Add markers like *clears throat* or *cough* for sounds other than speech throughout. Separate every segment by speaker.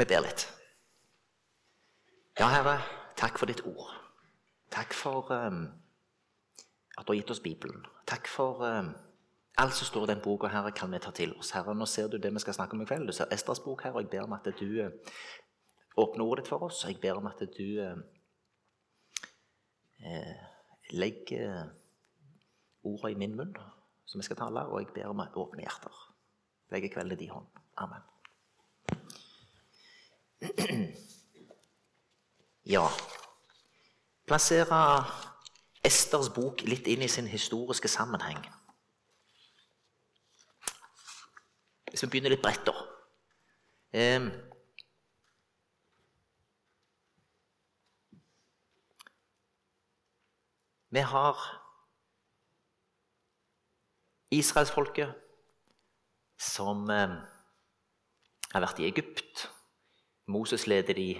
Speaker 1: Vi ber litt. Ja, Herre, takk for ditt ord. Takk for um, at du har gitt oss Bibelen. Takk for um, alt som står i den boka, Herre, kan vi ta til oss. Herre, nå ser du det vi skal snakke om i kveld. Du ser Estras bok, her, og jeg ber om at du uh, åpner ordet ditt for oss. Jeg ber om at du uh, uh, legger ordene i min munn, som vi skal tale, og jeg ber om åpne hjerter. Legger kvelden i din hånd. Amen. Ja Plassere Esters bok litt inn i sin historiske sammenheng. Hvis vi begynner litt bredt, da. Um, vi har israelsfolket som har vært i Egypt Moses leder de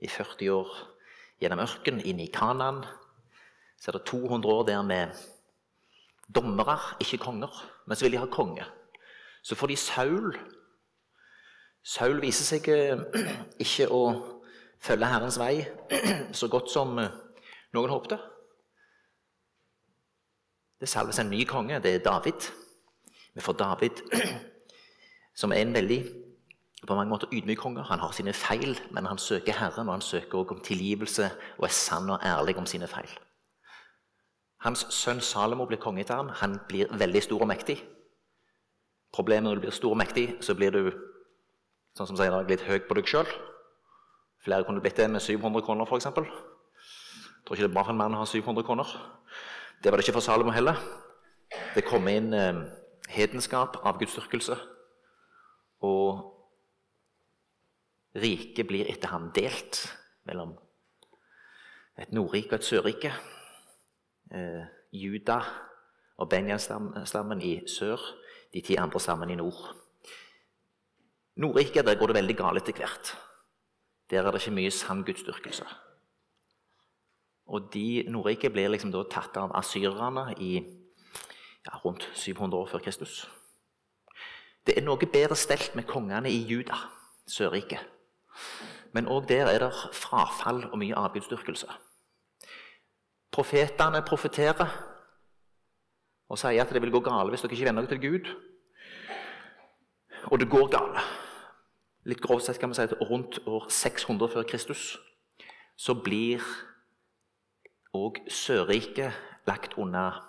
Speaker 1: i 40 år gjennom ørken, inn i Kanaan. Så er det 200 år der med dommere, ikke konger. Men så vil de ha konge. Så får de Saul. Saul viser seg eh, *clears throat* ikke å følge Herrens vei *clears throat* så godt som eh, noen håpte. Det salves en ny konge. Det er David. Vi får David, *clears throat* som er en veldig på mange måter ydmyk konge. Han har sine feil, men han søker Herren, og han søker også om tilgivelse og er sann og ærlig om sine feil. Hans sønn Salomo blir konge etter ham. Han blir veldig stor og mektig. Problemet når du blir stor og mektig, så blir du sånn som sier dag, litt høy på deg sjøl. Flere kunne blitt det med 700 kroner, f.eks. Tror ikke det er bra for en mann å ha 700 kroner. Det var det ikke for Salomo heller. Det kom inn eh, hedenskap, avgudsdyrkelse. Og Riket blir etter ham delt mellom et Nordrike og et Sørrike. Eh, Juda og Benjamin-stammen i sør, de ti andre stammene i nord. Nordriket der går det veldig galt etter hvert. Der er det ikke mye sann gudsdyrkelse. Og de Nordrike blir liksom da tatt av asyrerne i ja, rundt 700 år før Kristus. Det er noe bedre stelt med kongene i Juda, Sørriket. Men òg der er det frafall og mye avgudsdyrkelse. Profetene profeterer og sier at det vil gå galt hvis dere ikke venner dere til Gud. Og det går galt. Litt grovt sett kan vi si at rundt år 600 før Kristus så blir òg Sørriket lagt under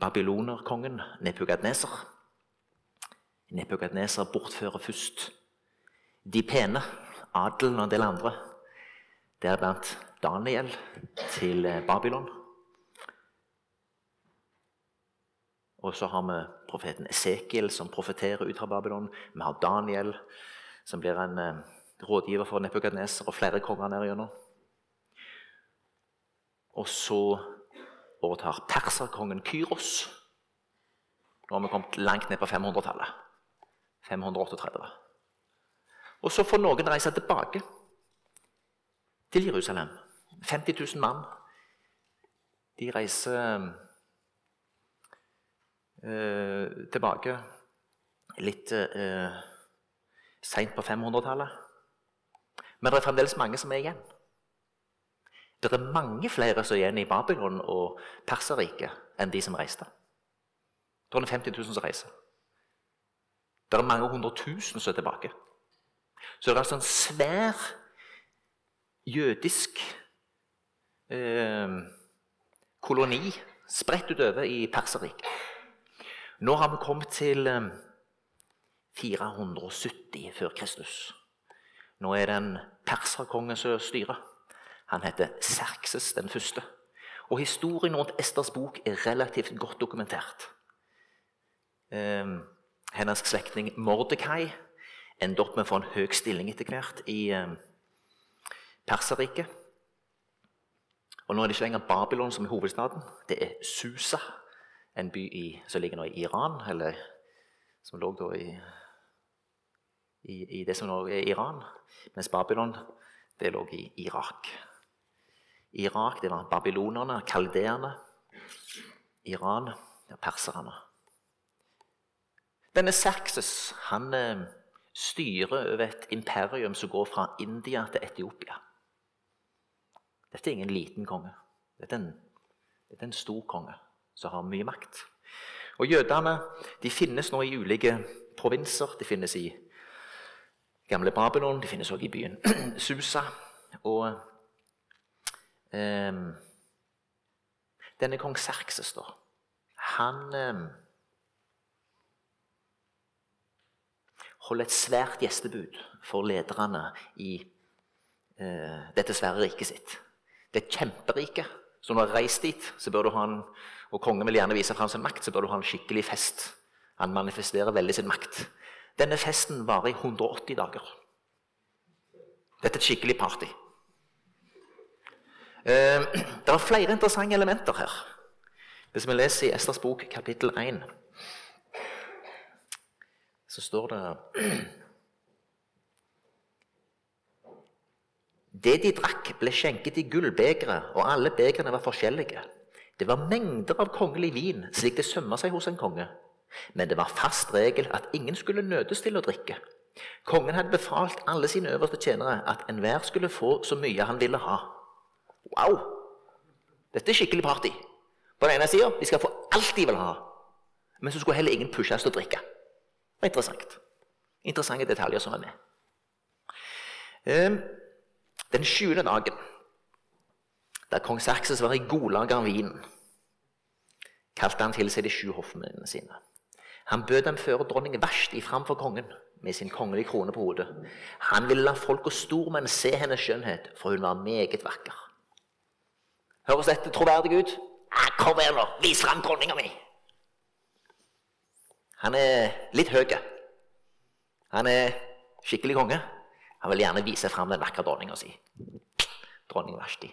Speaker 1: babylonerkongen Nepukadneser. Nepukadneser bortfører først de pene adelen og en del andre, deriblant Daniel, til eh, Babylon. Og så har vi profeten Esekiel, som profeterer ut fra Babylon. Vi har Daniel, som blir en eh, rådgiver for Nepukadneser og flere konger ned. Og så overtar perserkongen Kyros. Nå har vi kommet langt ned på 500-tallet. 538. Og så får noen reise tilbake til Jerusalem. 50 000 mann. De reiser eh, tilbake litt eh, seint på 500-tallet. Men det er fremdeles mange som er igjen. Det er mange flere som er igjen i Babylon og Perserriket enn de som reiste. Det er 50 000 som reiser. Det er mange hundre tusen som er tilbake. Så det er altså en svær jødisk eh, koloni spredt utover i Perserriket. Nå har vi kommet til eh, 470 før Kristus. Nå er det en perserkonge som styrer. Han heter Serkses den første. Og historien rundt Esters bok er relativt godt dokumentert. Eh, hennes slektning Mordekai endte opp med å få en høy stilling etter hvert i eh, Perserriket. Og nå er det ikke lenger Babylon som er hovedstaden. Det er Susa, en by i, som ligger nå i Iran, eller som lå da i, i, det som nå er Iran. Mens Babylon, det lå i Irak. Irak, det var babylonerne, kaldeerne. Iran, det var perserne. Denne Serkses han eh, styrer over et imperium som går fra India til Etiopia. Dette er ingen liten konge. Dette er en, dette er en stor konge som har mye makt. Og Jødene de finnes nå i ulike provinser. De finnes i gamle Babylon, de finnes også i byen *clears throat* Susa. Og eh, denne kong Serkses, da, han eh, holder et svært gjestebud for lederne i eh, dette svære riket sitt. Det er kjemperike. Så når du har reist dit, så bør du ha en, og kongen vil gjerne vise fram sin makt, så bør du ha en skikkelig fest. Han manifesterer veldig sin makt. Denne festen varer i 180 dager. Dette er et skikkelig party. Eh, *clears throat* det er flere interessante elementer her. Hvis vi leser i Esters bok kapittel 1, så står det Det de drakk, ble skjenket i gullbegre, og alle begrene var forskjellige. Det var mengder av kongelig vin, slik det sømmer seg hos en konge. Men det var fast regel at ingen skulle nødes til å drikke. Kongen hadde befalt alle sine øverste tjenere at enhver skulle få så mye han ville ha. Wow! Dette er skikkelig party. På den ene sida de skal få alt de vil ha, men så skulle heller ingen pushes til å drikke. Var interessant. Interessante detaljer som er med. Ehm, den sjuende dagen, da kong Serkses var i godlager av vinen, kalte han til seg de sju hoffmennene sine. Han bød dem føre dronning Vashti framfor kongen med sin kongelige krone på hodet. Han ville la folk og stormenn se hennes skjønnhet, for hun var meget vakker. Høres dette troverdig ut? Ah, kom her, nå! Vis fram dronninga mi! Han er litt høy. Han er skikkelig konge. Han vil gjerne vise fram den vakre dronninga si. Dronning Vashti.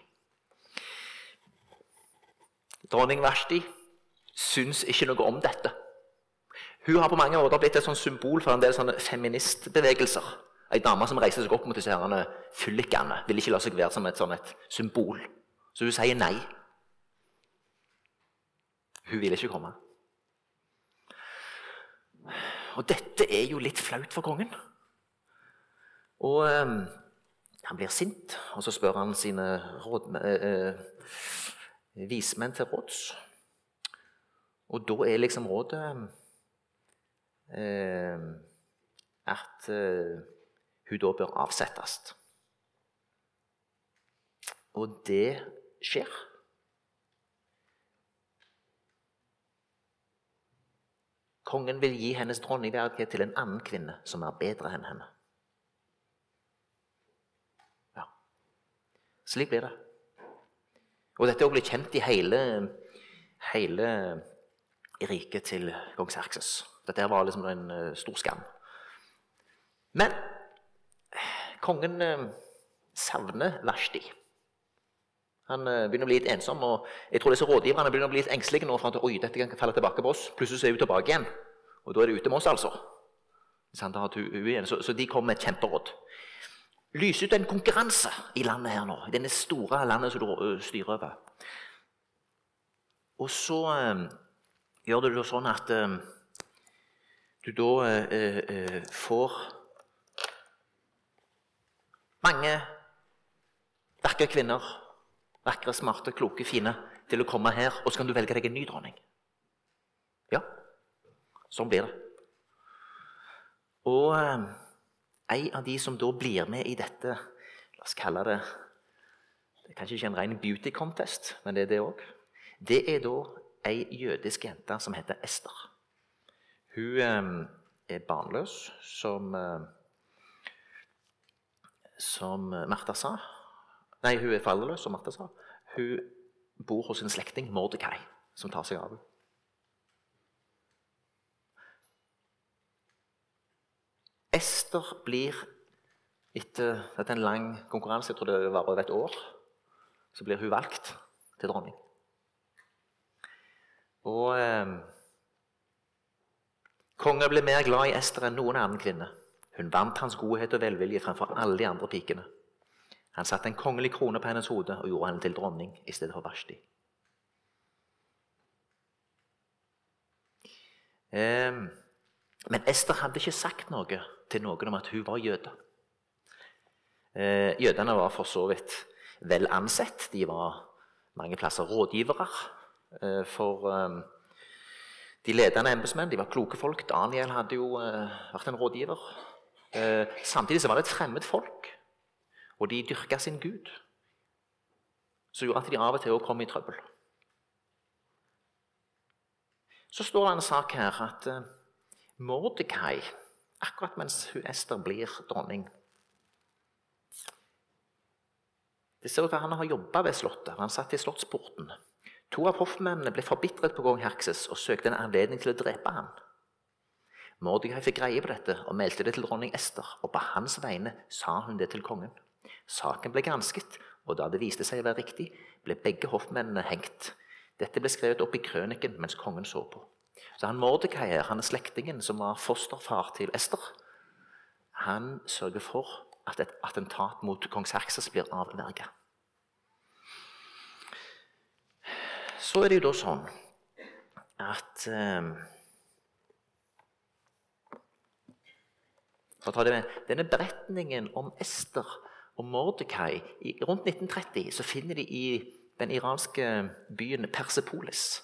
Speaker 1: Dronning Vashti syns ikke noe om dette. Hun har på mange måter blitt et symbol for en del feministbevegelser. Ei dame som reiser seg opp mot disse herrene fyllikene, vil ikke la seg være som et, sånn et symbol. Så hun sier nei. Hun vil ikke komme. Og dette er jo litt flaut for kongen. Og eh, han blir sint, og så spør han sine råd, eh, eh, vismenn til råds. Og da er liksom rådet eh, at eh, hun da bør avsettes. Og det skjer. Kongen vil gi hennes dronningverdighet til en annen kvinne som er bedre enn henne. Ja, Slik blir det. Og dette blir kjent i hele, hele riket til kong Serkses. Dette var liksom en uh, stor skam. Men kongen uh, savner Vashti. Han uh, begynner å bli litt ensom, og jeg tror disse rådgiverne begynner å bli litt engstelige nå for at oi, dette kan falle tilbake på oss. Plutselig er hun tilbake igjen, og da er det ute med oss, altså. Så, de kommer med et kjemperåd. Lys ut en konkurranse i landet her nå, i denne store landet som du styrer over. Og så gjør det sånn at eh, du da eh, eh, får mange vakre kvinner, vakre, smarte, kloke, fine, til å komme her, og så kan du velge deg en ny dronning. Ja, sånn blir det. Og eh, en av de som da blir med i dette La oss kalle det Det er kanskje ikke en ren beauty contest, men det er det òg. Det er da ei jødisk jente som heter Ester. Hun eh, er barnløs, som eh, Som Martha sa. Nei, hun er foreldreløs, som Martha sa. Hun bor hos en slektning, Mordekai, som tar seg av henne. Ester blir etter dette en lang konkurranse, jeg tror det var over et år, så blir hun valgt til dronning. Og eh, Kongen ble mer glad i Ester enn noen annen kvinne. Hun vant hans godhet og velvilje fremfor alle de andre pikene. Han satte en kongelig krone på hennes hode og gjorde henne til dronning i stedet for Vashti. Men Ester hadde ikke sagt noe til noen om at hun var jøde. Eh, jødene var for så vidt vel ansett. De var mange plasser rådgivere eh, for de ledende embetsmenn. De var kloke folk. Daniel hadde jo eh, vært en rådgiver. Samtidig så var det et fremmed folk, og de dyrka sin gud. Som gjorde at de av og til kom i trøbbel. Så står det en sak her at uh, Mordekai, akkurat mens hun Ester blir dronning Det ser ut til at han har jobba ved slottet. Han satt i slottsporten. To av hoffmennene ble forbitret på kong Herkses og søkte en anledning til å drepe ham. Mordekai fikk greie på dette og meldte det til dronning Ester, og på hans vegne sa hun det til kongen. Saken ble gransket, og da det viste seg å være riktig, ble begge hoffmennene hengt. Dette ble skrevet opp i krøniken mens kongen så på. Så han Mordekai her, han er slektningen som var fosterfar til Ester. Han sørger for at et attentat mot kong Serkses blir avverget. Så er det jo da sånn at eh, For å ta det med, Denne beretningen om Ester og Mordekai Rundt 1930 så finner de i den iranske byen Persepolis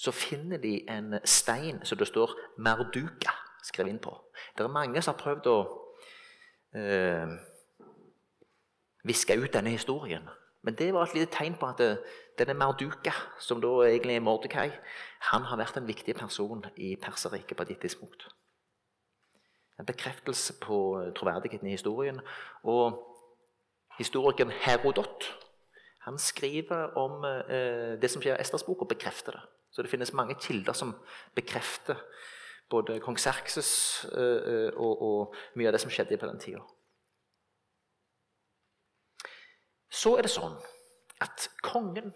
Speaker 1: så finner de en stein som det står 'Marduka' skrevet inn på. Det er mange som har prøvd å eh, viske ut denne historien. Men det var et lite tegn på at denne Marduka, som da egentlig er Mordekai, han har vært en viktig person i Perserriket på et tidspunkt. En bekreftelse på troverdigheten i historien. Og historikeren Herodot han skriver om eh, det som skjer i Esters bok, og bekrefter det. Så det finnes mange kilder som bekrefter både kong Serkses uh, og, og, mye av det som skjedde på den tida. Så er det sånn at kongen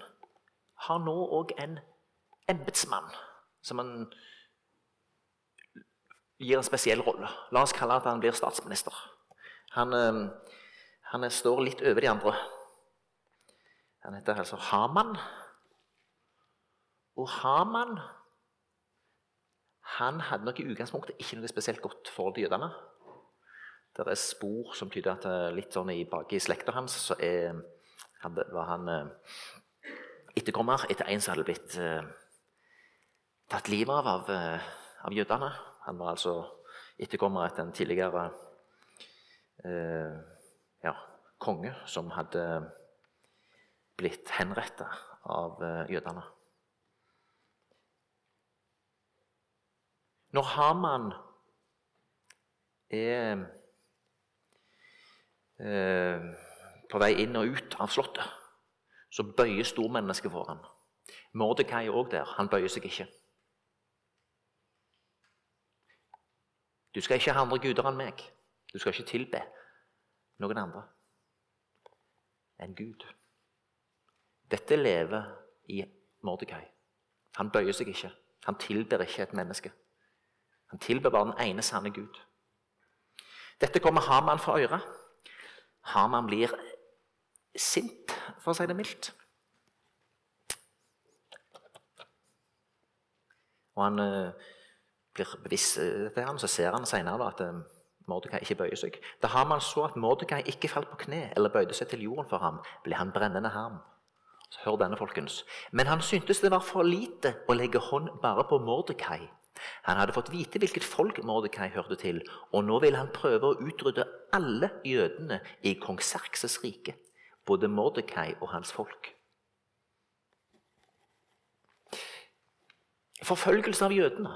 Speaker 1: har nå òg en embetsmann som han gir en spesiell rolle. La oss kalle at han blir statsminister. Han, han står litt over de andre. Han heter altså Haman. Og Haman han hadde nok i utgangspunktet ikke noe spesielt godt forhold til jødene. Det er spor som tyder at eh, litt sånn i baki slekta hans så er, var han eh, etterkommer etter en som hadde blitt eh, tatt livet av av, eh, av jødene. Han var altså etterkommer etter en tidligere eh, ja, konge som hadde blitt henretta av eh, jødene. Når Haman er eh, på vei inn og ut av slottet, så bøyer stormennesket for ham. Mordekai er òg der. Han bøyer seg ikke. Du skal ikke ha andre guder enn meg. Du skal ikke tilbe noen andre enn Gud. Dette lever i Mordekai. Han bøyer seg ikke. Han tilber ikke et menneske. Han tilber bare den ene sanne Gud. Dette kommer Haman for øre. Haman blir sint, for å si det mildt. Og han uh, blir bevisst til ham, så ser han senere at uh, Mordekai ikke bøyer seg. Da Haman så at Mordekai ikke falt på kne eller bøyde seg til jorden for ham, ble han brennende harm. Så hør denne, folkens. Men han syntes det var for lite å legge hånd bare på Mordekai han hadde fått vite hvilket folk Mordekai hørte til, og nå ville han prøve å utrydde alle jødene i kong Serkses rike, både Mordekai og hans folk. Forfølgelse av jødene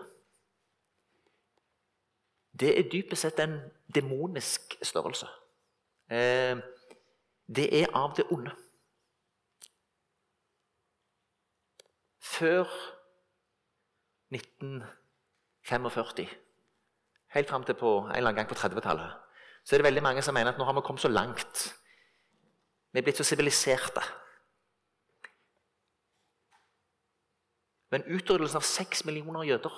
Speaker 1: det er dypest sett en demonisk størrelse. Eh, det er av det onde. Før 1945, Helt fram til på en eller annen gang på 30-tallet. Så er det veldig mange som mener at nå har vi kommet så langt. Vi er blitt så siviliserte. Men utryddelsen av seks millioner jøder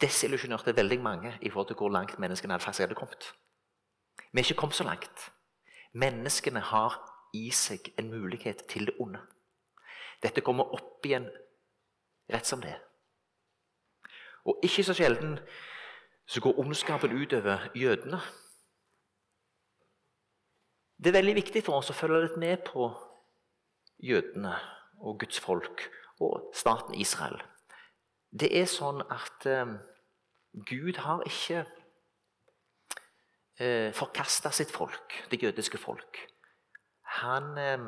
Speaker 1: desillusjonerte veldig mange i forhold til hvor langt menneskene hadde faktisk hadde kommet. Vi er ikke kommet så langt. Menneskene har i seg en mulighet til det onde. Dette kommer opp igjen rett som det. Og ikke så sjelden så går ondskapen utover jødene. Det er veldig viktig for oss å følge litt med på jødene og Guds folk og staten Israel. Det er sånn at eh, Gud har ikke eh, forkasta sitt folk, det jødiske folk. Han eh,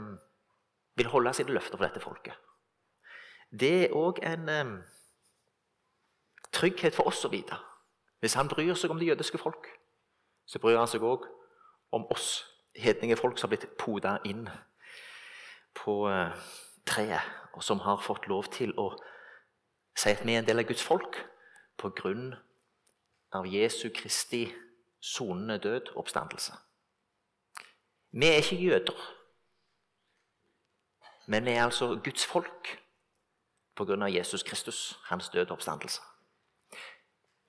Speaker 1: vil holde sine løfter for dette folket. Det er òg en trygghet for oss å vite. Hvis han bryr seg om det jødiske folk, så bryr han seg òg om oss hedninge folk som har blitt poda inn på treet, og som har fått lov til å si at vi er en del av Guds folk på grunn av Jesu Kristi sonende død oppstandelse. Vi er ikke jøder, men vi er altså Guds folk på grunn av Jesus Kristus, hans død oppstandelse.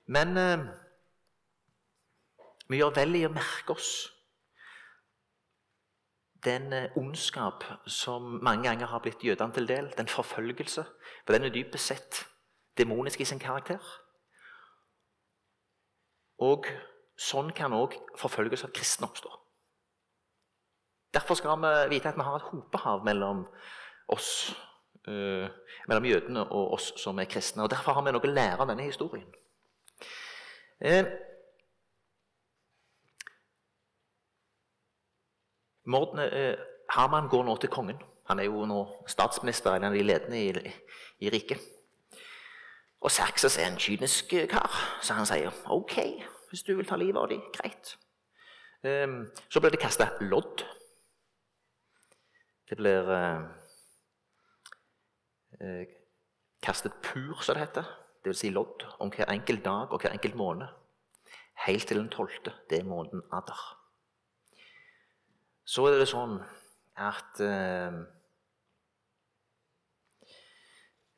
Speaker 1: Men eh, vi gjør vel i å merke oss den eh, ondskap som mange ganger har blitt jødene til del, den forfølgelse. For den er dypest sett demonisk i sin karakter. Og sånn kan òg forfølgelse av kristne oppstå. Derfor skal vi vite at vi har et hopehav mellom oss, uh, mellom jødene og oss som er kristne. Og Derfor har vi noe å lære av denne historien. Eh, Morten, eh, Haman går nå til kongen. Han er jo nå statsminister, en av de ledende i, i riket. Og Serkses er en kynisk kar, så han sier OK, hvis du vil ta livet av dem, greit. Um, så blir det kasta lodd. Det blir uh, kastet pur, som det heter. Det vil Si lodd om hver enkelt dag og hver enkelt måned. Helt til den tolvte. Det er måneden Adar. Så er det sånn at uh, Eh,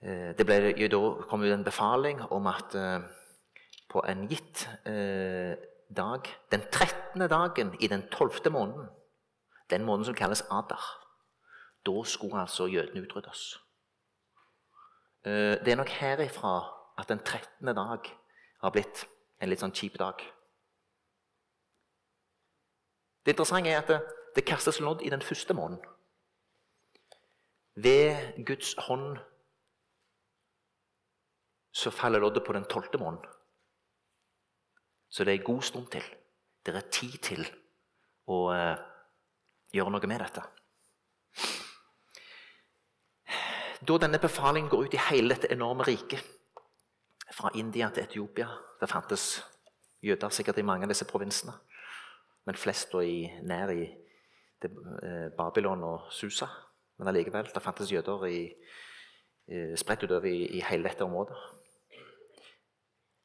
Speaker 1: det ble, da kom det en befaling om at eh, på en gitt eh, dag, den 13. dagen i den 12. måneden, den måneden som kalles Adar, da skulle altså jødene utryddes. Det er nok herifra at den 13. dag har blitt en litt sånn kjip dag. Det interessante er at det, det kastes lodd i den første måneden. Ved Guds hånd så faller loddet på den tolvte måneden. Så det er en god stund til. Det er tid til å uh, gjøre noe med dette. Da denne befalingen går ut i hele dette enorme riket, fra India til Etiopia Det fantes jøder sikkert i mange av disse provinsene, men flest da i, nær i det, eh, Babylon og Susa. Men allikevel, det fantes jøder i, eh, spredt utover i, i hele dette området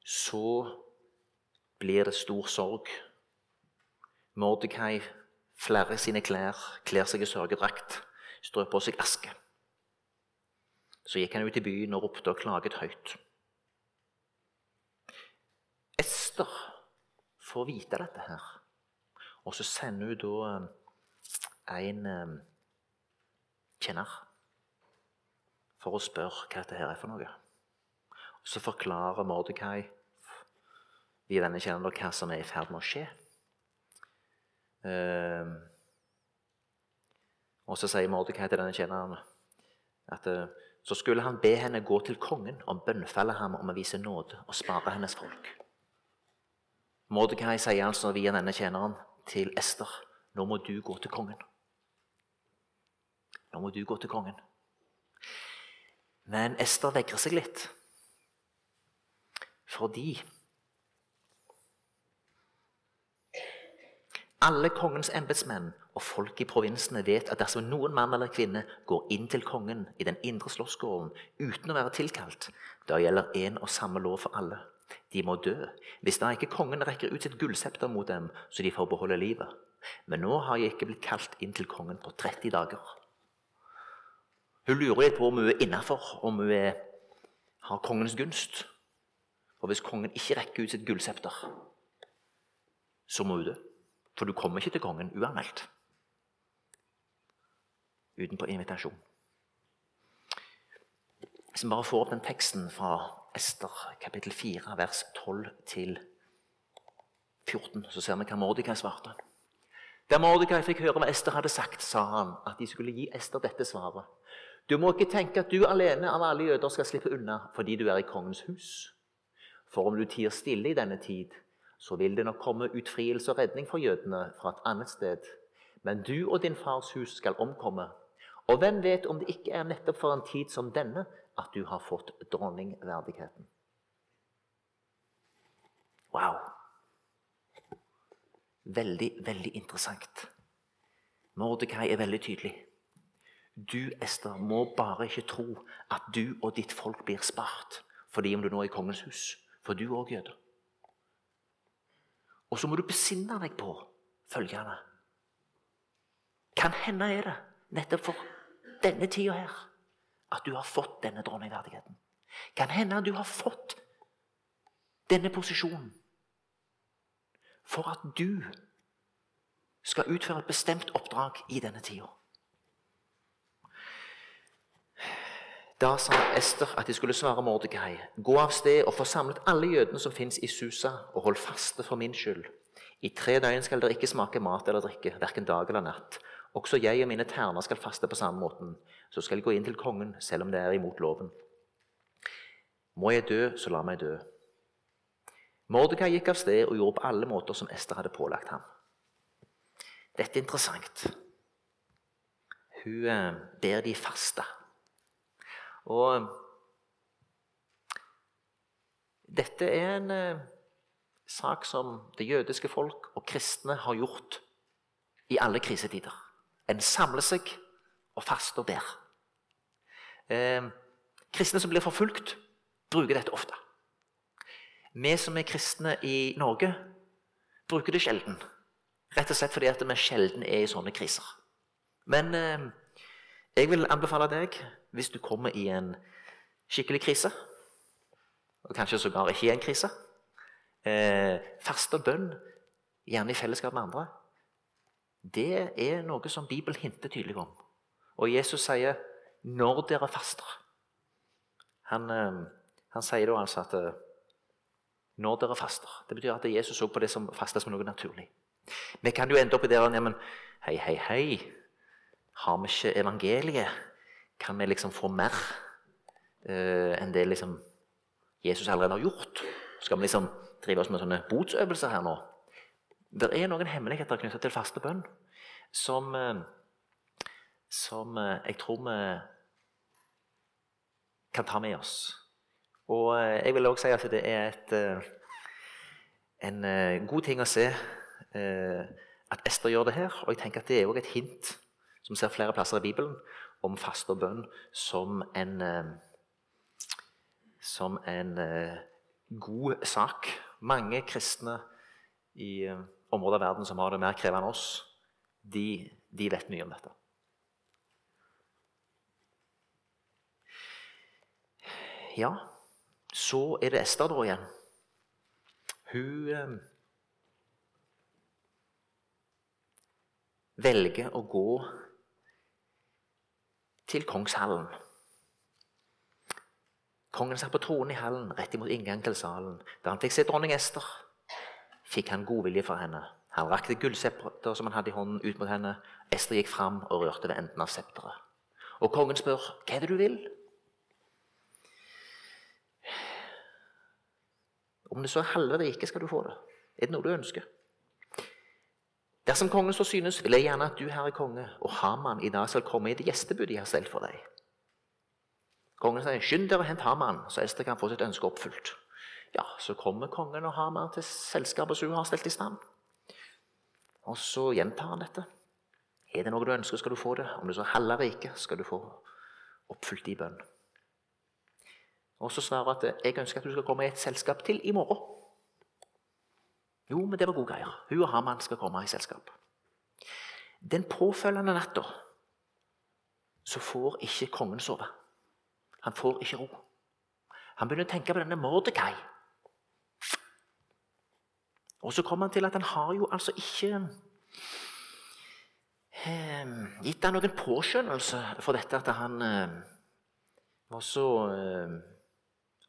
Speaker 1: så blir det stor sorg. Mordekai flerrer sine klær, kler seg i sørgedrakt, strør på seg aske. Så gikk han ut i byen og ropte og klaget høyt. Ester får vite dette her, og så sender hun da eh, en eh, kjenner for å spørre hva dette her er for noe. Så forklarer Mordekai via denne kjelleren hva som er i ferd med å skje. Uh, og så sier Mordekai til denne tjeneren at uh, så skulle han be henne gå til kongen og bønnfalle ham om å vise nåde og spare hennes folk. Mordekai sier altså via denne tjeneren til Ester nå må du gå til kongen. Nå må du gå til kongen. Men Ester vegrer seg litt. Fordi alle kongens embetsmenn og folk i provinsene vet at dersom noen mann eller kvinne går inn til kongen i den indre slåssgården uten å være tilkalt, da gjelder én og samme lov for alle. De må dø, hvis da ikke kongen rekker ut sitt gullsepter mot dem, så de får beholde livet. Men nå har jeg ikke blitt kalt inn til kongen på 30 dager. Hun lurer litt på om hun er innafor, om hun er, har kongens gunst. Og hvis kongen ikke rekker ut sitt gullsepter, så må hun dø. For du kommer ikke til kongen uanmeldt. Utenpå invitasjon. Hvis vi bare får opp den teksten fra Ester kapittel 4, vers 12 til 14 så ser vi hva Mordekai svarte. Da Mordekai fikk høre hva Ester hadde sagt, sa han at de skulle gi Ester dette svaret. Du må ikke tenke at du alene av alle jøder skal slippe unna fordi du er i kongens hus. For om du tier stille i denne tid, så vil det nok komme utfrielse og redning for jødene fra et annet sted. Men du og din fars hus skal omkomme. Og hvem vet om det ikke er nettopp for en tid som denne at du har fått dronningverdigheten? Wow! Veldig, veldig interessant. Mordekai er veldig tydelig. Du, Ester, må bare ikke tro at du og ditt folk blir spart fordi om du nå er i kongens hus. For du òg jøder. Og så må du besinne deg på følgende Kan hende er det nettopp for denne tida her at du har fått denne dronningverdigheten. Kan hende du har fått denne posisjonen for at du skal utføre et bestemt oppdrag i denne tida. Da sa Ester at de skulle svare Mordekai.: Gå av sted og få samlet alle jødene som fins i Susa, og hold faste for min skyld. I tre døgn skal dere ikke smake mat eller drikke, verken dag eller natt. Også jeg og mine terner skal faste på samme måten. Så skal jeg gå inn til kongen, selv om det er imot loven. Må jeg dø, så la meg dø. Mordekai gikk av sted og gjorde på alle måter som Ester hadde pålagt ham. Dette er interessant. Hun eh, ber de faste. Og dette er en eh, sak som det jødiske folk og kristne har gjort i alle krisetider. En samler seg og faster og ber. Eh, kristne som blir forfulgt, bruker dette ofte. Vi som er kristne i Norge, bruker det sjelden. Rett og slett fordi vi sjelden er i sånne kriser. Men eh, jeg vil anbefale deg, hvis du kommer i en skikkelig krise, og kanskje sågar ikke i en krise eh, Faste bønn, gjerne i fellesskap med andre, det er noe som Bibelen hinter tydelig om. Og Jesus sier 'når dere faster'. Han, eh, han sier da altså at eh, når dere faster. Det betyr at Jesus så på det som fastes som noe naturlig. Vi kan jo ende opp i det der men hei, hei, hei. Har vi ikke evangeliet? Kan vi liksom få mer uh, enn det liksom Jesus allerede har gjort? Skal vi liksom drive oss med sånne botsøvelser her nå? Det er noen hemmeligheter knyttet til faste bønn som, uh, som uh, jeg tror vi kan ta med oss. Og eh, jeg vil også si at det er et, eh, en eh, god ting å se at Ester gjør det her. Og jeg tenker at det er òg et hint som vi ser flere plasser i Bibelen, om faste og bønn som en, som en god sak. Mange kristne i områder av verden som har det mer krevende enn oss, de, de vet mye om dette. Ja, så er det Ester da igjen. Hun eh, velger å gå til kongshallen. Kongen satt på tronen i hallen rett imot inngang til salen. Da han fikk se dronning Ester, fikk han godvilje for henne. Han rakte gullsepter som han hadde i hånden, ut mot henne. Ester gikk fram og rørte ved enden av septeret. Og kongen spør, 'Hva er det du vil?' Om det så er halve riket, skal du få det. Er det noe du ønsker? Dersom kongen så synes, vil jeg gjerne at du, herre konge, og Haman i dag skal komme i det gjestebudet jeg har stelt for deg. Kongen sier, 'Skynd dere og hent Haman, så Ester kan få sitt ønske oppfylt.' Ja, så kommer kongen og Haman til selskapet som hun har stelt i stand. Og så gjentar han dette. Er det noe du ønsker, skal du få det. Om du så halve riket, skal du få oppfylt i bønn. Og så svarer hun at 'jeg ønsker at du skal komme i et selskap til i morgen'. Jo, men det var gode greier. Hun og Haman skal komme i selskap. Den påfølgende natta så får ikke kongen sove. Han får ikke ro. Han begynner å tenke på denne Mordekai. Og så kommer han til at han har jo altså ikke eh, gitt ham noen påskjønnelse for dette at han eh, var så eh,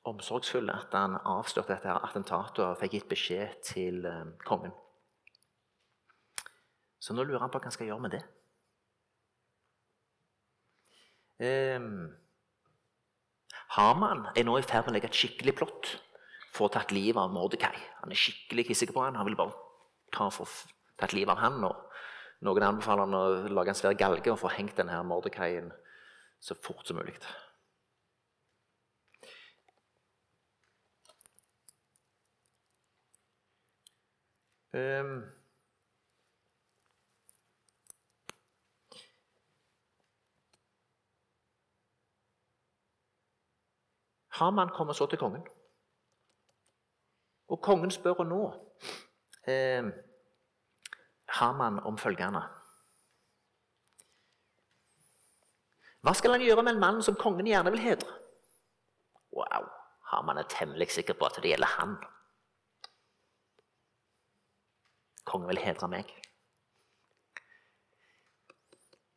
Speaker 1: omsorgsfull at han avslørte dette her attentatet og fikk gitt beskjed til eh, kongen. Så nå lurer han på hva han skal gjøre med det. Um, Haman er nå i ferd med å legge et skikkelig plott for å tatt livet av Mordekai. Han er skikkelig hissig på han. Han vil bare ta for tatt livet av han. og Noen anbefaler han å lage en svær galge og få hengt denne Mordekaien så fort som mulig. Um, Haman kommer så til kongen. Og kongen spør nå eh, Haman om følgende Hva skal han gjøre med en mann som kongen gjerne vil hedre? Wow, Haman er temmelig sikker på at det gjelder han. Kongen vil hedre meg.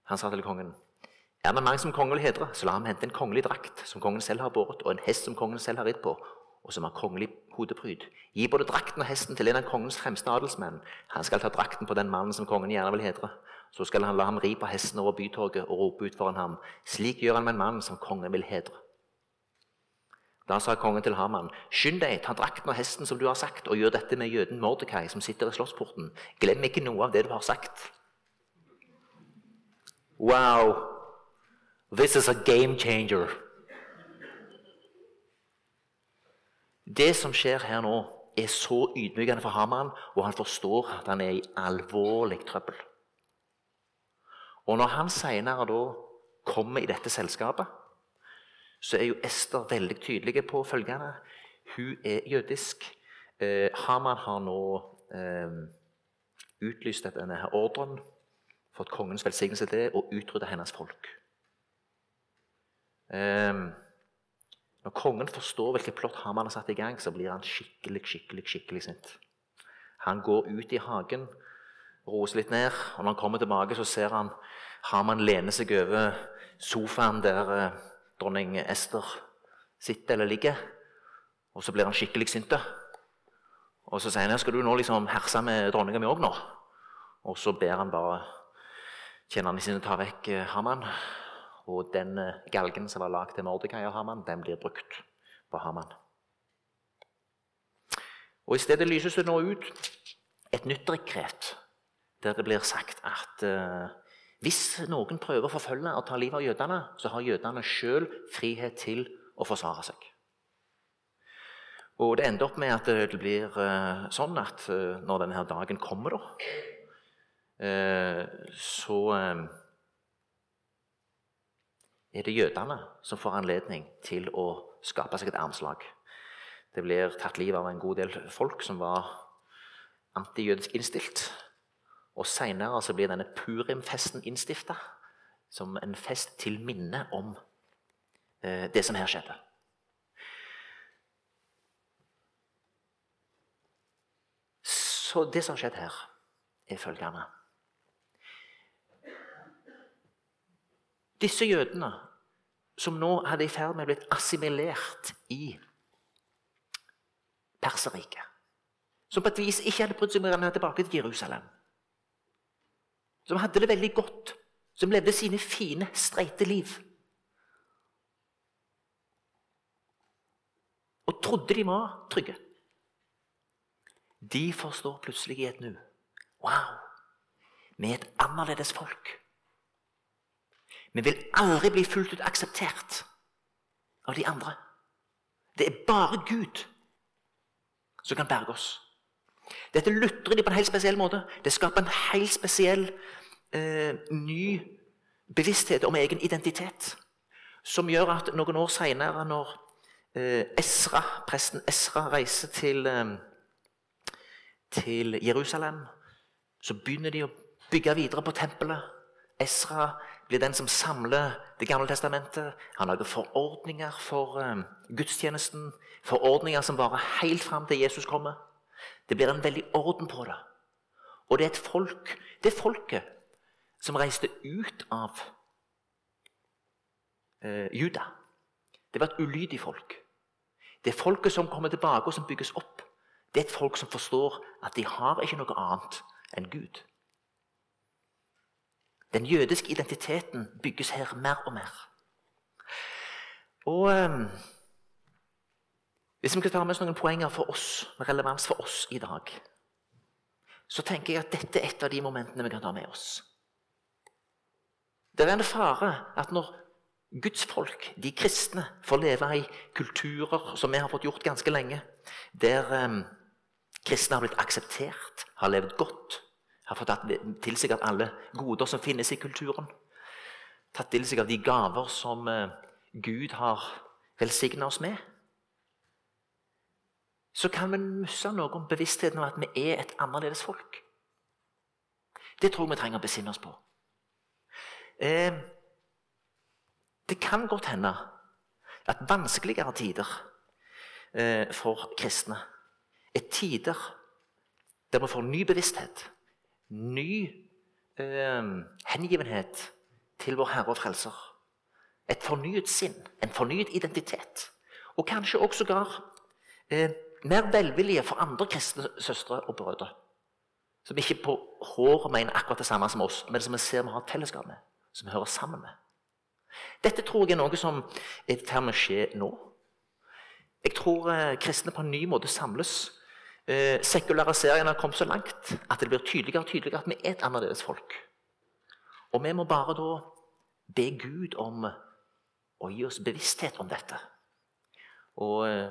Speaker 1: Han sa til kongen er det mange som kongen vil hedre, så la ham hente en kongelig drakt som kongen selv har båret, og en hest som kongen selv har ridd på, og som har kongelig hodepryd. Gi både drakten og hesten til en av kongens fremste adelsmenn. Han skal ta drakten på den mannen som kongen gjerne vil hedre. Så skal han la ham ri på hesten over bytorget og rope ut foran ham. Slik gjør han med en mann som kongen vil hedre. Da sa kongen til Haman, skynd deg, ta drakten og hesten som du har sagt, og gjør dette med jøden Mordekai som sitter i slottsporten. Glem ikke noe av det du har sagt. Wow! This is a game changer. Det som skjer her nå, er så ydmykende for Haman, og han forstår at han er i alvorlig trøbbel. Og når han senere da kommer i dette selskapet, så er jo Ester veldig tydelig på følgende. Hun er jødisk. Eh, Haman har nå eh, utlyst denne ordren, fått kongens velsignelse til det, og utrydda hennes folk. Eh, når kongen forstår hvilket plott Haman har satt i gang, så blir han skikkelig skikkelig, skikkelig sint. Han går ut i hagen, roer seg litt ned, og når han kommer tilbake, så ser han Haman lene seg over sofaen der eh, dronning Ester sitter eller ligger. Og så blir han skikkelig sint. Og så sier han skal du nå liksom herse med dronninga mi òg nå. Og så ber han bare tjenerne sine ta vekk eh, Haman. Og den eh, galgen som var lagd til Mordekai og Haman, den blir brukt på Haman. Og I stedet lyses det nå ut et nytt dekret, der det blir sagt at uh, hvis noen prøver å forfølge og ta livet av jødene, så har jødene sjøl frihet til å forsvare seg. Og Det ender opp med at det blir uh, sånn at uh, når denne dagen kommer, da, så er det jødene som får anledning til å skape seg et armslag. Det blir tatt livet av en god del folk som var antijødisk innstilt. Og Seinere blir denne Purim-festen innstifta som en fest til minne om eh, det som her skjedde. Så det som har skjedd her, er følgende Disse jødene, som nå hadde i ferd med å bli assimilert i Perserriket, som på et vis ikke hadde brydd seg om å renne tilbake til Jerusalem, som hadde det veldig godt, som levde sine fine, streite liv Og trodde de var trygge. De forstår plutselig i et nu Wow! Vi er et annerledes folk. Vi vil aldri bli fullt ut akseptert av de andre. Det er bare Gud som kan berge oss. Dette lutrer de på en helt spesiell måte. Det skaper en helt spesiell eh, ny bevissthet om egen identitet. Som gjør at noen år seinere, når eh, Esra, presten Esra reiser til, eh, til Jerusalem, så begynner de å bygge videre på tempelet. Esra blir den som samler Det gamle testamentet. Han lager forordninger for um, gudstjenesten. Forordninger som varer helt fram til Jesus kommer. Det blir en veldig orden på det. Og det er et folk, det folket som reiste ut av eh, Juda. Det var et ulydig folk. Det folket som kommer tilbake og som bygges opp, det er et folk som forstår at de har ikke noe annet enn Gud. Den jødiske identiteten bygges her mer og mer. Og eh, Hvis vi skal ta med oss noen poenger for oss, med relevans for oss i dag, så tenker jeg at dette er et av de momentene vi kan ta med oss. Det er en fare at når Guds folk, de kristne, får leve i kulturer som vi har fått gjort ganske lenge, der eh, kristne har blitt akseptert, har levd godt, har fått til seg av alle goder som finnes i kulturen, tatt til seg av de gaver som eh, Gud har velsigna oss med, så kan vi miste noe om bevisstheten om at vi er et annerledes folk. Det tror jeg vi trenger å besinne oss på. Eh, det kan godt hende at vanskeligere tider eh, for kristne er tider der vi får ny bevissthet, ny eh, hengivenhet til vår Herre og Frelser. Et fornyet sinn, en fornyet identitet. Og kanskje også sågar eh, mer velvilje for andre kristne søstre og brødre. Som ikke på håret mener akkurat det samme som oss, men som vi ser vi har fellesskap med. Som vi hører sammen med. Dette tror jeg er noe som er i ferd med å skje nå. Jeg tror eh, kristne på en ny måte samles. Eh, sekulariseringen har kommet så langt at det blir tydeligere og tydeligere at vi er et annerledes folk. Og vi må bare da be Gud om å gi oss bevissthet om dette. Og eh,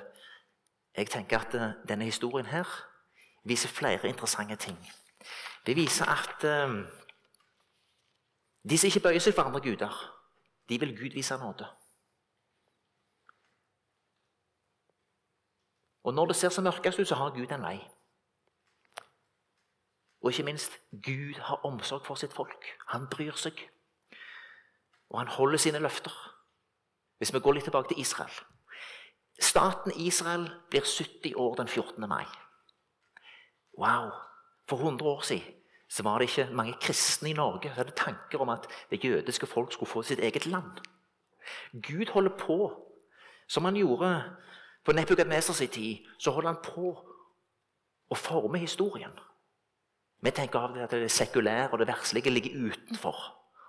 Speaker 1: jeg tenker at denne historien her viser flere interessante ting. Det viser at de som ikke bøyer seg for andre guder, de vil Gud vise nåde. Og når det ser så mørkest ut, så har Gud en vei. Og ikke minst, Gud har omsorg for sitt folk. Han bryr seg. Og han holder sine løfter. Hvis vi går litt tilbake til Israel Staten Israel blir 70 år den 14. mai. Wow! For 100 år siden så var det ikke mange kristne i Norge som hadde tanker om at det jødiske folk skulle få sitt eget land. Gud holder på, som han gjorde på Nebukadnesers tid, så holder han på å forme historien. Vi tenker av det at det sekulære og det verslige ligger utenfor.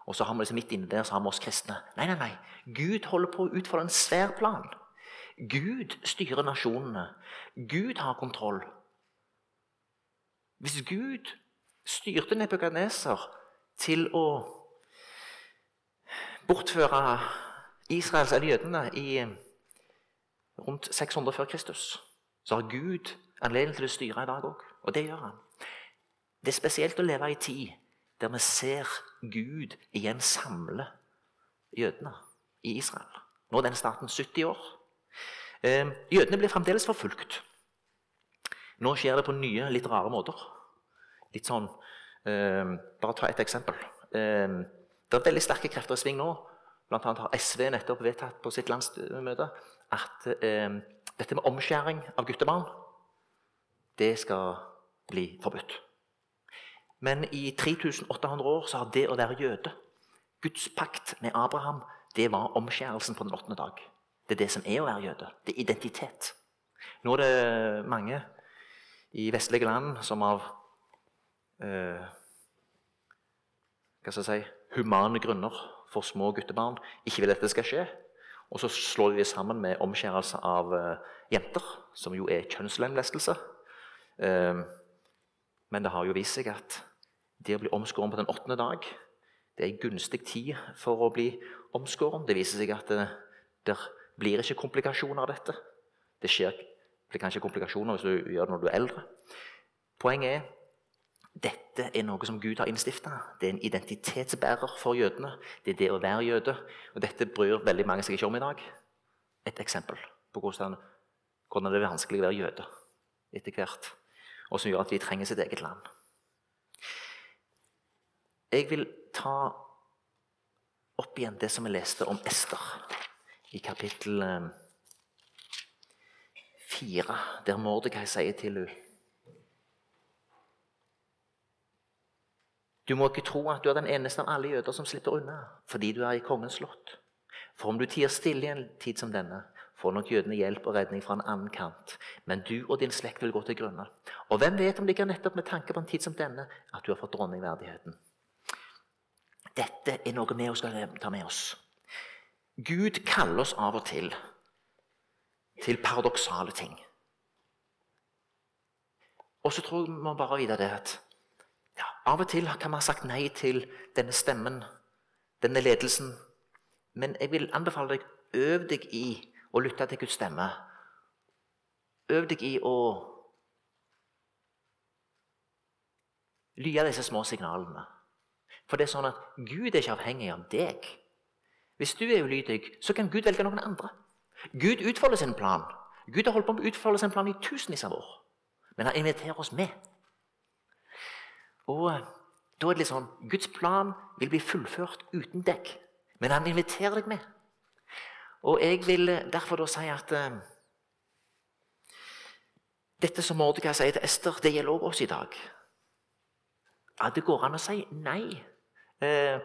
Speaker 1: Og så har vi liksom midt inne der så har vi oss kristne. Nei, nei, nei. Gud holder på å utfordre en svær plan. Gud styrer nasjonene. Gud har kontroll. Hvis Gud styrte Nebukadneser til å bortføre Israels eller jødene i rundt 600 før Kristus, så har Gud anledning til å styre i dag òg. Og det gjør han. Det er spesielt å leve i tid der vi ser Gud igjen samle jødene i Israel. Nå er den staten 70 år. Eh, jødene blir fremdeles forfulgt. Nå skjer det på nye, litt rare måter. Litt sånn eh, Bare ta et eksempel. Eh, det er veldig sterke krefter i sving nå. Blant annet har SV nettopp vedtatt på sitt landsmøte at eh, dette med omskjæring av guttebarn det skal bli forbudt. Men i 3800 år så har det å være jøde, Guds pakt med Abraham, det var omskjærelsen på den åttende dag. Det er det som er å være jøde. Det er identitet. Nå er det mange i vestlige land som av eh, hva skal jeg si, humane grunner for små guttebarn ikke vil at dette skal skje. Og så slår de det sammen med omskjærelse av eh, jenter, som jo er kjønnslemlestelse. Eh, men det har jo vist seg at det å bli omskåren på den åttende dag det er en gunstig tid for å bli omskåren. Det viser seg at det, det blir ikke komplikasjoner av dette. Det skjer, blir kanskje komplikasjoner hvis du gjør det når du er eldre. Poenget er dette er noe som Gud har innstifta. Det er en identitetsbærer for jødene. Det er det å være jøde. Og dette bryr veldig mange seg ikke om i dag. Et eksempel på hvordan, hvordan det er vanskelig å være jøde etter hvert. Og som gjør at vi trenger sitt eget land. Jeg vil ta opp igjen det som vi leste om Ester i kapittel eh, fire, der Mordekai sier til henne Du må ikke tro at du er den eneste av alle jøder som slipper unna fordi du er i kongens slott. For om du tier stille i en tid som denne, får nok jødene hjelp og redning fra en annen kant. Men du og din slekt vil gå til grunne. Og hvem vet om det ikke er nettopp med tanke på en tid som denne at du har fått dronningverdigheten. Dette er noe vi skal ta med oss. Gud kaller oss av og til til paradoksale ting. Og så tror vi må bare vite det at av og til kan vi ha sagt nei til denne stemmen, denne ledelsen. Men jeg vil anbefale deg øv deg i å lytte til Guds stemme. Øv deg i å lye disse små signalene. For det er sånn at Gud er ikke avhengig av deg. Hvis du er ulydig, så kan Gud velge noen andre. Gud utfolder sin plan. Gud har holdt på med å utfolde sin plan i tusenvis av år. Men han inviterer oss med. Og eh, da er det litt sånn Guds plan vil bli fullført uten deg. Men han inviterer deg med. Og jeg vil eh, derfor da si at uh, dette som Mordekai sier til Ester, det gjelder også oss i dag. Ja, det går an å si nei. Uh,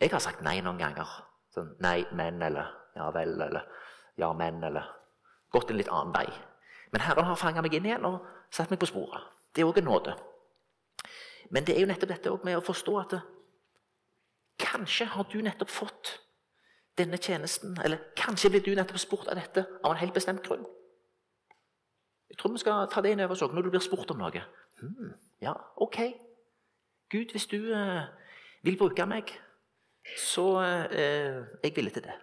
Speaker 1: jeg har sagt nei noen ganger. Sånn nei, men, eller ja vel, eller ja, men, eller gått en litt annen vei. Men Herren har fanga meg inn igjen og satt meg på sporet. Det er òg en nåde. Men det er jo nettopp dette med å forstå at det, kanskje har du nettopp fått denne tjenesten, eller kanskje blir du nettopp spurt av dette av en helt bestemt grunn. Jeg tror vi skal ta det inn over oss òg når du blir spurt om noe. Hmm, ja, ok. Gud, hvis du eh, vil bruke meg, så eh, er jeg villig til det.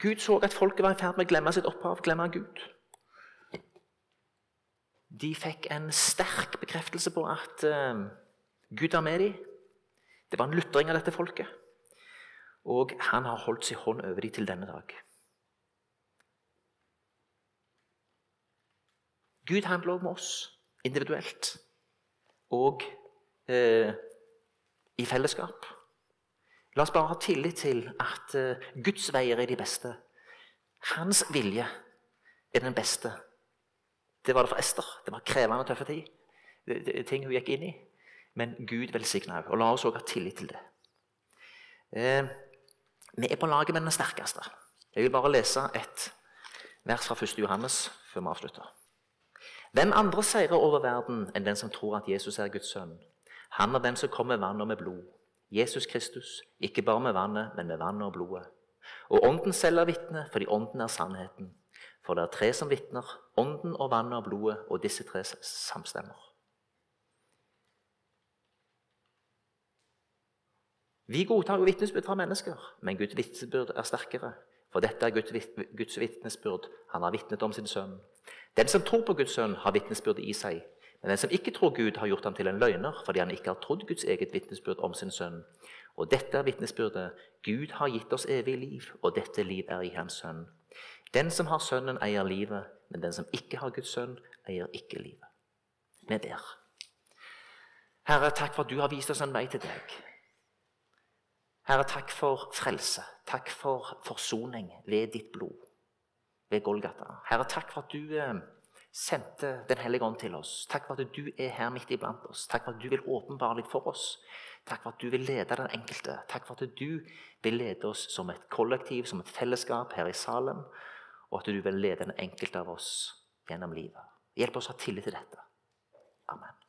Speaker 1: Gud så at folket var i ferd med å glemme sitt opphav, glemme Gud. De fikk en sterk bekreftelse på at uh, Gud er med dem. Det var en lutring av dette folket. Og han har holdt sin hånd over dem til denne dag. Gud handler om oss individuelt og eh, i fellesskap. La oss bare ha tillit til at uh, Guds veier er de beste. Hans vilje er den beste. Det var det for Ester. Det var krevende og tøffe tid. Det, det, ting hun gikk inn i. Men Gud velsigna henne. Og la oss òg ha tillit til det. Eh, vi er på laget med den sterkeste. Jeg vil bare lese et vers fra 1. Johannes før vi avslutter. Hvem andre seirer over verden enn den som tror at Jesus er Guds sønn? Han er den som kommer med vann og med blod. Jesus Kristus, ikke bare med vannet, men med vannet og blodet. Og Ånden selv er vitne, fordi Ånden er sannheten. For det er tre som vitner, Ånden og vannet og blodet, og disse tre samstemmer. Vi godtar jo vitnesbyrd fra mennesker, men Guds vitnesbyrd er sterkere. For dette er Guds vitnesbyrd. Han har vitnet om sin sønn. Den som tror på Guds sønn, har vitnesbyrdet i seg. Men den som ikke tror Gud, har gjort ham til en løgner fordi han ikke har trodd Guds eget vitnesbyrd om sin sønn. Og dette er vitnesbyrdet. Gud har gitt oss evig liv, og dette liv er i Hans sønn. Den som har Sønnen, eier livet, men den som ikke har Guds sønn, eier ikke livet. Vi ber. Herre, takk for at du har vist oss en vei til deg. Herre, takk for frelse. Takk for forsoning ved ditt blod, ved Golgata. Herre, takk for at du eh, sendte Den hellige ånd til oss. Takk for at du er her midt iblant oss. Takk for at du vil åpenbare litt for oss. Takk for at du vil lede den enkelte. Takk for at du vil lede oss som et kollektiv, som et fellesskap her i Salem. Og at du vil lede den enkelte av oss gjennom livet. Hjelp oss å ha tillit til dette. Amen.